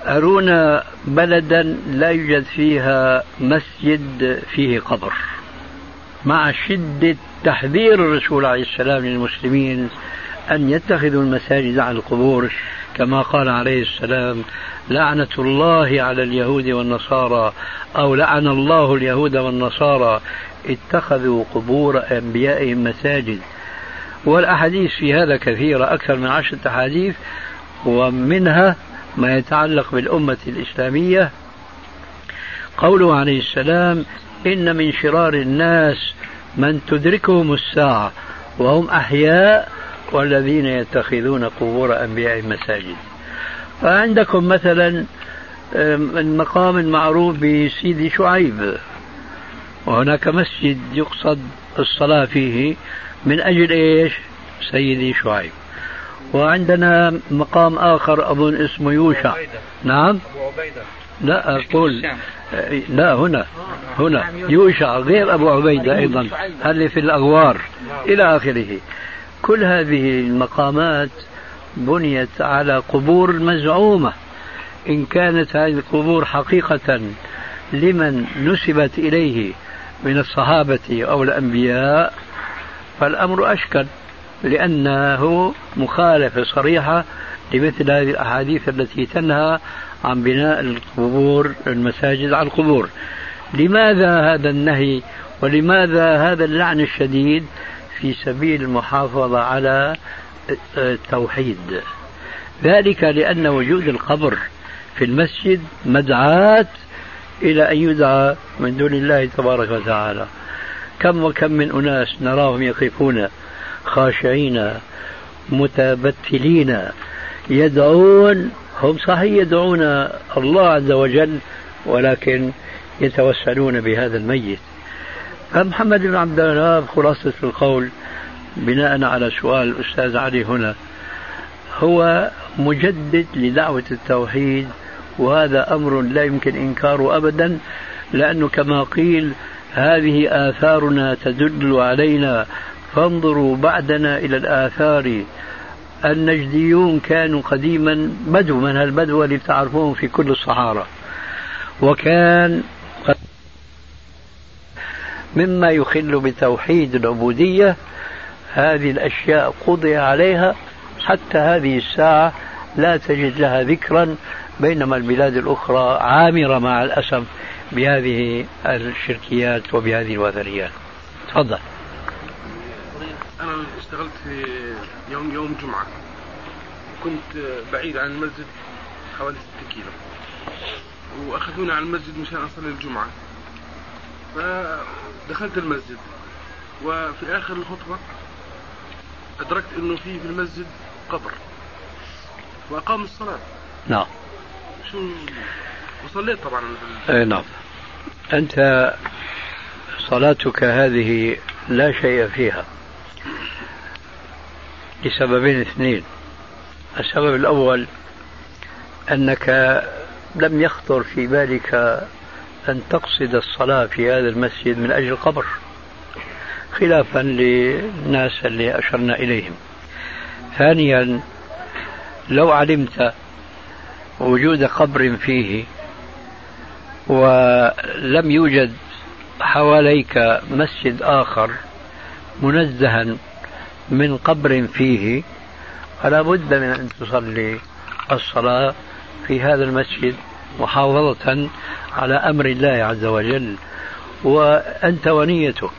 أرونا بلدا لا يوجد فيها مسجد فيه قبر. مع شدة تحذير الرسول عليه السلام للمسلمين أن يتخذوا المساجد عن القبور كما قال عليه السلام لعنة الله على اليهود والنصارى أو لعن الله اليهود والنصارى اتخذوا قبور أنبيائهم مساجد والأحاديث في هذا كثيرة أكثر من عشرة أحاديث ومنها ما يتعلق بالأمة الإسلامية. قوله عليه السلام إن من شرار الناس من تدركهم الساعة وهم أحياء والذين يتخذون قبور أنبياء مساجد فعندكم مثلا المقام المعروف بسيدي شعيب. وهناك مسجد يقصد الصلاة فيه من أجل إيش؟ سيدي شعيب. وعندنا مقام آخر أظن اسمه يوشع. نعم. أبو عبيدة. لا أقول لا هنا هنا. يوشع غير أبو عبيدة أيضا هذه في الأغوار؟ إلى آخره. كل هذه المقامات بنيت على قبور مزعومة. إن كانت هذه القبور حقيقة لمن نسبت إليه من الصحابة أو الأنبياء فالأمر أشكل لأنه مخالفة صريحة لمثل هذه الأحاديث التي تنهى عن بناء القبور المساجد على القبور. لماذا هذا النهي ولماذا هذا اللعن الشديد في سبيل المحافظة على التوحيد؟ ذلك لأن وجود القبر في المسجد مدعاة إلى أن يدعى من دون الله تبارك وتعالى. كم وكم من أناس نراهم يقفون خاشعين متبتلين يدعون هم صحيح يدعون الله عز وجل ولكن يتوسلون بهذا الميت. فمحمد بن عبد الوهاب خلاصة القول بناء على سؤال الأستاذ علي هنا هو مجدد لدعوة التوحيد وهذا أمر لا يمكن إنكاره أبدا لأنه كما قيل هذه آثارنا تدل علينا فانظروا بعدنا إلى الآثار. النجديون كانوا قديما بدو من هالبدو اللي بتعرفوهم في كل الصحارى. وكان مما يخل بتوحيد العبودية هذه الأشياء قضي عليها حتى هذه الساعة لا تجد لها ذكرا بينما البلاد الأخرى عامرة مع الأسف بهذه الشركيات وبهذه الوثنيات. تفضل. أنا اشتغلت في يوم يوم جمعة. كنت بعيد عن المسجد حوالي 6 كيلو. واخذونا على المسجد مشان أصلي الجمعة. فدخلت المسجد. وفي آخر الخطبة أدركت إنه في في المسجد قبر. وأقام الصلاة. نعم. شو وصليت طبعا. اي نعم. أنت صلاتك هذه لا شيء فيها. لسببين اثنين. السبب الأول أنك لم يخطر في بالك أن تقصد الصلاة في هذا المسجد من أجل القبر خلافا للناس اللي أشرنا إليهم. ثانيا لو علمت وجود قبر فيه ولم يوجد حواليك مسجد آخر منزها من قبر فيه فلا بد من أن تصلي الصلاة في هذا المسجد محافظة على أمر الله عز وجل وأنت ونيتك.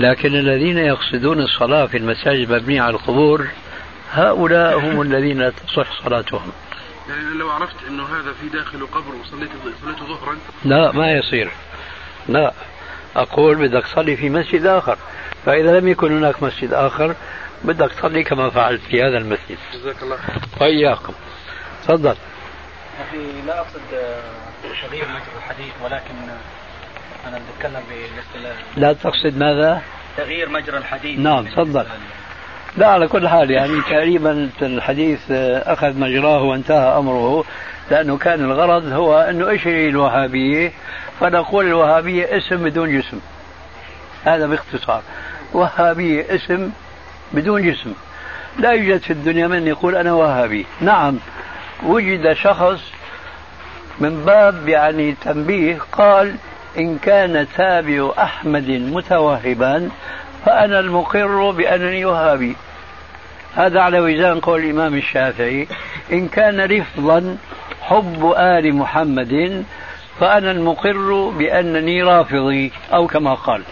لكن الذين يقصدون الصلاة في المساجد المبنية على القبور هؤلاء هم الذين لا تصح صلاتهم. يعني لو عرفت إنه هذا في داخله قبر وصليت صليته ظهرا؟ لا ما يصير. لا. أقول بدك تصلي في مسجد آخر. فإذا لم يكن هناك مسجد آخر بدك تصلي كما فعلت في هذا المسجد. جزاك الله خير. وإياكم. تفضل. أخي لا أقصد تغيير مجرى الحديث ولكن أنا بتكلم بالاصطلاح لا تقصد ماذا؟ تغيير مجرى الحديث. نعم تفضل. لا على كل حال يعني تقريبا الحديث أخذ مجراه وانتهى أمره. لأنه كان الغرض هو أنه إيش هي الوهابية فنقول الوهابية اسم بدون جسم. هذا باختصار. وهابية اسم بدون جسم. لا يوجد في الدنيا من يقول أنا وهابي. نعم وجد شخص من باب يعني تنبيه قال إن كان تابع أحمد متوهبا فأنا المقر بأنني وهابي. هذا على وزان قول الإمام الشافعي إن كان رفضا حب آل محمد فأنا المقر بأنني رافضي أو كما قال.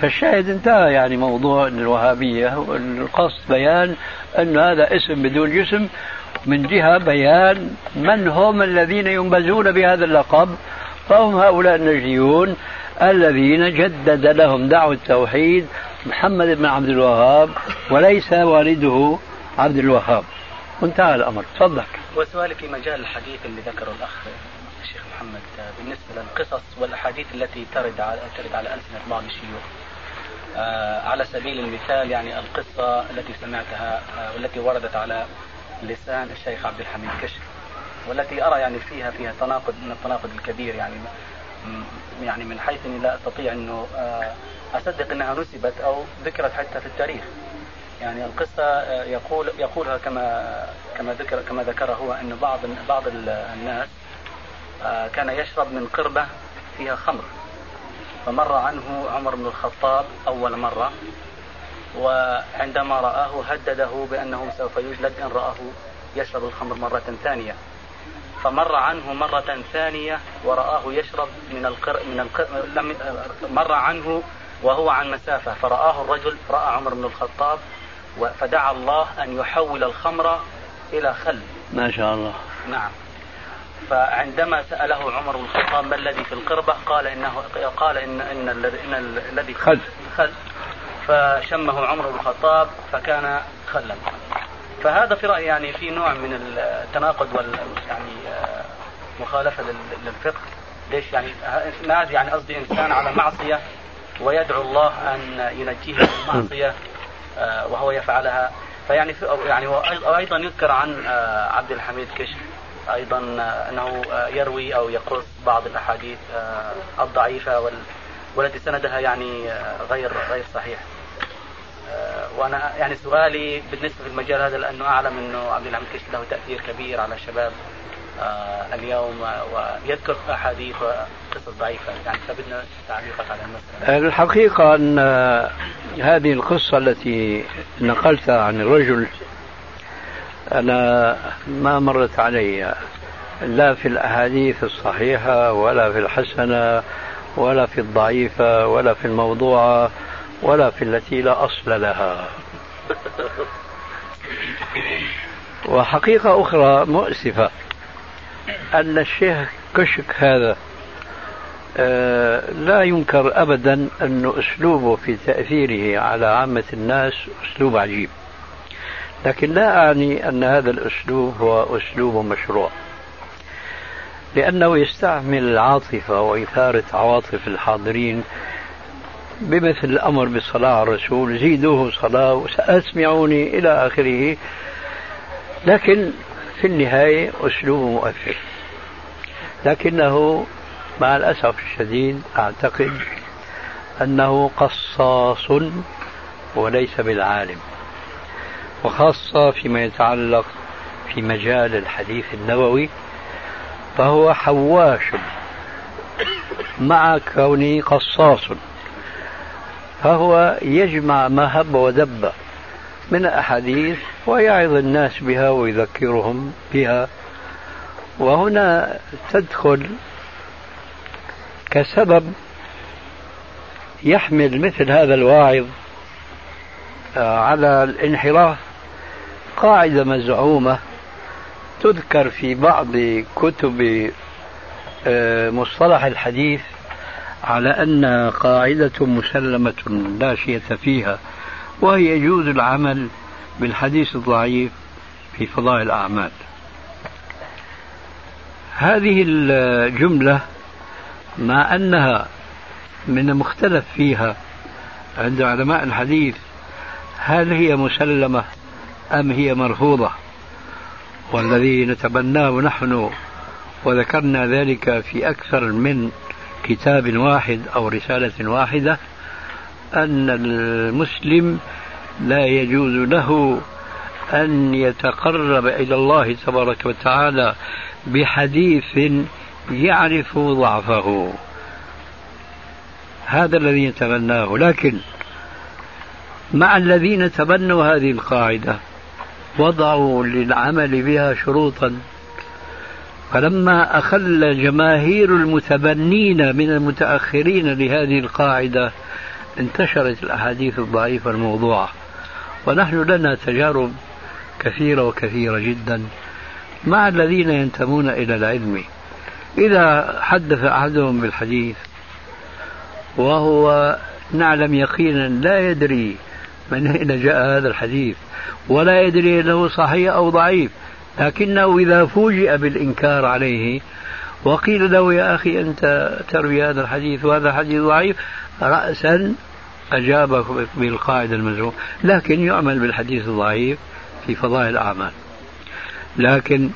فالشاهد انتهى يعني موضوع الوهابية والقصد بيان أن هذا اسم بدون جسم. من جهة بيان من هم الذين ينبزون بهذا اللقب. فهم هؤلاء النجديون الذين جدد لهم دعوة التوحيد محمد بن عبد الوهاب وليس والده عبد الوهاب. وانتهى الأمر. تفضل. وسؤالي في مجال الحديث اللي ذكره الأخ الشيخ محمد بالنسبة للقصص والأحاديث التي ترد على ترد على ألسنة بعض الشيوخ. آه على سبيل المثال يعني القصة التي سمعتها آه والتي وردت على لسان الشيخ عبد الحميد كشك والتي أرى يعني فيها فيها تناقض من التناقض الكبير يعني يعني من حيث إني لا أستطيع إنه آه أصدق إنها نسبت أو ذكرت حتى في التاريخ. يعني القصة آه يقول يقولها كما كما ذكر كما ذكر هو إن بعض بعض الناس آه كان يشرب من قربة فيها خمر. فمر عنه عمر بن الخطاب أول مرة وعندما رآه هدده بأنه سوف يجلد إن رآه يشرب الخمر مرة ثانية فمر عنه مرة ثانية ورآه يشرب من القر من القر مر عنه وهو عن مسافة فرآه الرجل رأى عمر بن الخطاب فدعا الله أن يحول الخمر إلى خل. ما شاء الله. نعم. فعندما سأله عمر بن الخطاب ما الذي في القربة قال إنه قال إن إن الذي خل. خل. فشمه عمر بن الخطاب فكان خلا. فهذا في رأيي يعني في نوع من التناقض وال يعني مخالفة للفقه. ليش يعني؟ ناس يعني قصدي إنسان على معصية ويدعو الله أن ينجيه من المعصية وهو يفعلها فيعني يعني وأيضا يذكر عن عبد الحميد كشك أيضا أنه يروي أو يقص بعض الأحاديث الضعيفة والتي سندها يعني غير غير صحيح. وأنا يعني سؤالي بالنسبة في المجال هذا لأنه أعلم إنه عبد الحميد كشك له تأثير كبير على الشباب اليوم ويذكر أحاديث وقصص ضعيفة يعني فبدنا تعليقك على المسألة. الحقيقة أن هذه القصة التي نقلتها عن الرجل أنا ما مرت علي لا في الأحاديث الصحيحة ولا في الحسنة ولا في الضعيفة ولا في الموضوعة ولا في التي لا أصل لها. وحقيقة أخرى مؤسفة أن الشيخ كشك هذا لا ينكر أبدا أن أسلوبه في تأثيره على عامة الناس أسلوب عجيب. لكن لا أعني أن هذا الأسلوب هو أسلوب مشروع. لأنه يستعمل العاطفة وإثارة عواطف الحاضرين بمثل الأمر بالصلاة على الرسول زيدوه صلاة وسأسمعوني إلى آخره. لكن في النهاية أسلوب مؤثر. لكنه مع الأسف الشديد أعتقد أنه قصاص وليس بالعالم وخاصة فيما يتعلق في مجال الحديث النبوي فهو حواش مع كونه قصاص فهو يجمع ما هب ودب من الأحاديث ويعظ الناس بها ويذكرهم بها وهنا تدخل كسبب يحمل مثل هذا الواعظ آه، على الانحراف. قاعدة مزعومة تذكر في بعض كتب آه، مصطلح الحديث على أن قاعدة مسلمة لا شية فيها وهي يجوز العمل بالحديث الضعيف في فضائل الأعمال. هذه الجملة مع أنها من مختلف فيها عند علماء الحديث هل هي مسلمة أم هي مرفوضة؟ والذي نتبناه نحن وذكرنا ذلك في أكثر من كتاب واحد أو رسالة واحدة أن المسلم لا يجوز له أن يتقرب إلى الله تبارك وتعالى بحديث يعرف ضعفه. هذا الذي يتبناه لكن مع الذين تبنوا هذه القاعدة وضعوا للعمل بها شروطا فلما أخل جماهير المتبنين من المتأخرين لهذه القاعدة انتشرت الأحاديث الضعيفة الموضوعة. ونحن لنا تجارب كثيرة وكثيرة جدا مع الذين ينتمون إلى العلم. إذا حدث أحدهم بالحديث وهو نعلم يقينا لا يدري من أين جاء هذا الحديث ولا يدري أنه صحيح أو ضعيف لكنه إذا فوجئ بالإنكار عليه وقيل له يا أخي أنت تروي هذا الحديث وهذا حديث ضعيف رأسا أجاب بالقاعدة المزعومة لكن يعمل بالحديث الضعيف في فضائل الأعمال. لكن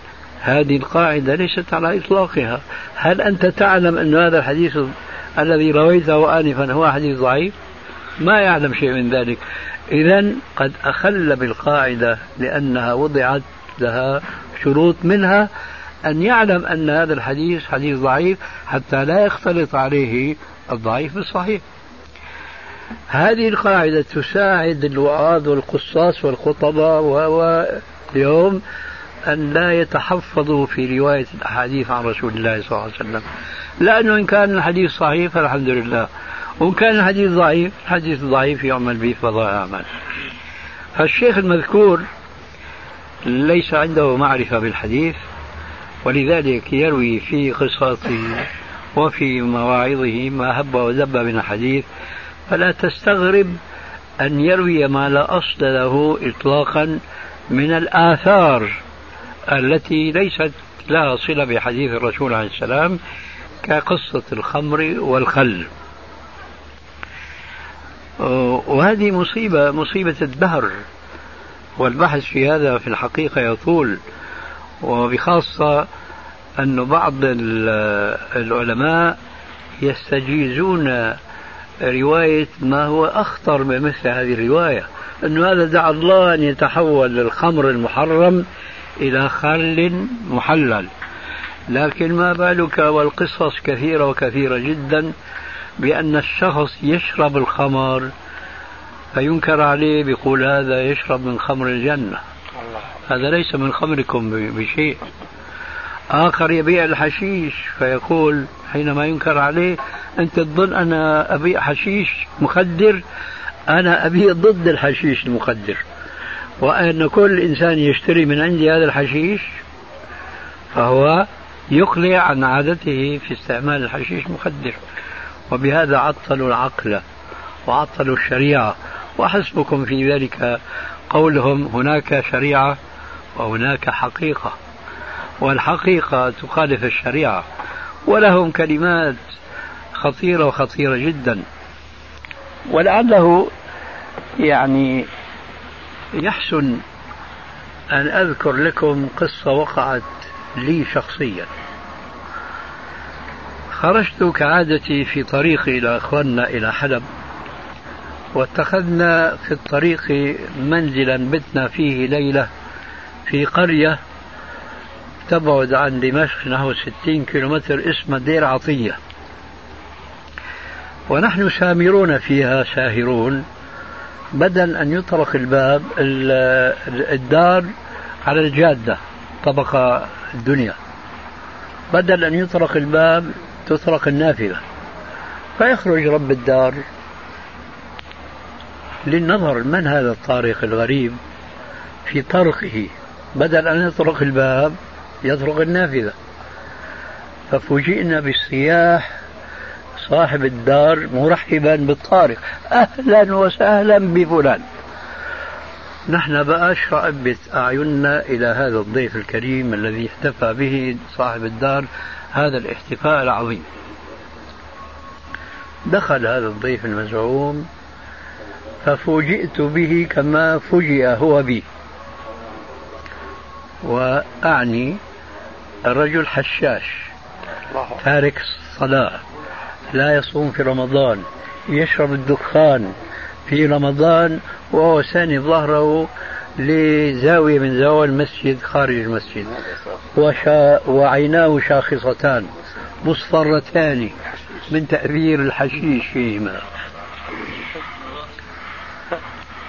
هذه القاعدة ليست على إطلاقها. هل أنت تعلم أن هذا الحديث الذي رويته آنفا هو حديث ضعيف؟ ما يعلم شيء من ذلك. إذا قد أخل بالقاعدة لأنها وضعت لها شروط منها أن يعلم أن هذا الحديث حديث ضعيف حتى لا يختلط عليه الضعيف بالصحيح. هذه القاعدة تساعد الوعاظ والقصاص والخطباء واليوم أن لا يتحفظوا في رواية الأحاديث عن رسول الله صلى الله عليه وسلم. لأنه إن كان الحديث صحيح فالحمد لله. وإن كان الحديث ضعيف الحديث الضعيف يعمل به فضاء أعمال فالشيخ المذكور ليس عنده معرفة بالحديث ولذلك يروي في قصصه وفي مواعظه ما هب ودب من الحديث. فلا تستغرب أن يروي ما لا أصل له إطلاقا من الآثار. التي ليست لها صلة بحديث الرسول عليه السلام كقصة الخمر والخل. وهذه مصيبة مصيبة الدهر والبحث في هذا في الحقيقة يطول وبخاصة أن بعض العلماء يستجيزون رواية ما هو أخطر من مثل هذه الرواية أن هذا دعا الله أن يتحول الخمر المحرم إلى خل محلل. لكن ما بالك والقصص كثيرة وكثيرة جدا بأن الشخص يشرب الخمر فينكر عليه بيقول هذا يشرب من خمر الجنة. هذا ليس من خمركم بشيء. آخر يبيع الحشيش فيقول حينما ينكر عليه أنت تظن أنا أبيع حشيش مخدر؟ أنا أبيع ضد الحشيش المخدر. وأن كل إنسان يشتري من عندي هذا الحشيش فهو يقلع عن عادته في استعمال الحشيش مخدر. وبهذا عطلوا العقل وعطلوا الشريعة. وحسبكم في ذلك قولهم هناك شريعة وهناك حقيقة. والحقيقة تخالف الشريعة. ولهم كلمات خطيرة وخطيرة جدا. ولعله يعني يحسن أن أذكر لكم قصة وقعت لي شخصيا. خرجت كعادتي في طريقي إلى أخواننا إلى حلب واتخذنا في الطريق منزلا بتنا فيه ليلة في قرية تبعد عن دمشق نحو 60 كيلومتر اسمها دير عطية. ونحن سامرون فيها ساهرون. بدل أن يطرق الباب الدار على الجادة طبقة الدنيا. بدل أن يطرق الباب تطرق النافذة فيخرج رب الدار للنظر من هذا الطارق الغريب في طرقه. بدل أن يطرق الباب يطرق النافذة ففوجئنا بالصياح صاحب الدار مرحبا بالطارق. أهلا وسهلا بفلان. نحن بقى شرأبت أعيننا إلى هذا الضيف الكريم الذي احتفى به صاحب الدار هذا الاحتفاء العظيم. دخل هذا الضيف المزعوم ففوجئت به كما فوجئ هو بي. وأعني الرجل حشاش تارك الصلاة. لا يصوم في رمضان يشرب الدخان في رمضان وهو ساند ظهره لزاوية من زوايا المسجد خارج المسجد. وشا وعيناه شاخصتان مصفرتان من تأثير الحشيش فيهما.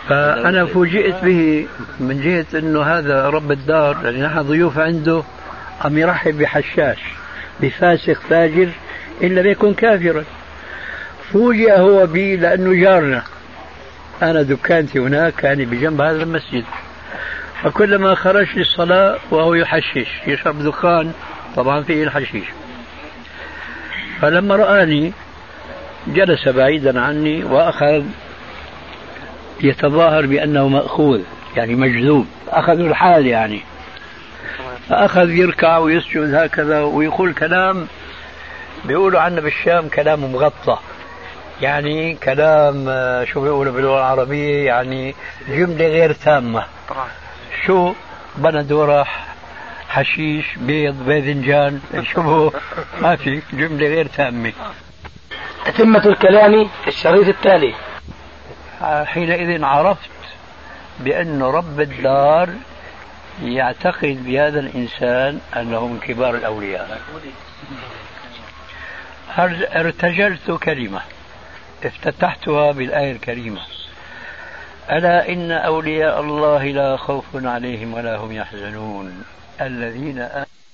فأنا فوجئت به من جهة أنه هذا رب الدار يعني نحن ضيوف عنده عم يرحب بحشاش بفاسق فاجر إن لم يكن كافرا. فوجئ هو بي لأنه جارنا. أنا دكانتي هناك كان بجنب هذا المسجد. فكلما خرج للصلاة وهو يحشش يشرب دخان طبعا فيه الحشيش. فلما رآني جلس بعيدا عني وأخذ يتظاهر بأنه مأخوذ يعني مجذوب. أخذوا الحال يعني. فأخذ يركع ويسجد هكذا ويقول كلام بيقولوا عنا بالشام كلام مغطى. يعني كلام آه، شو بيقولوا باللغة العربية؟ يعني جملة غير تامة. شو؟ بندورة حشيش بيض باذنجان شو؟ ما في جملة غير تامة. تتمة الكلام في الشريط التالي. حينئذ عرفت بأن رب الدار يعتقد بهذا الإنسان أنه من كبار الأولياء. ارتجلت كلمة. افتتحتها بالآية الكريمة. ألا إن أولياء الله لا خوف عليهم ولا هم يحزنون. الذين آمنوا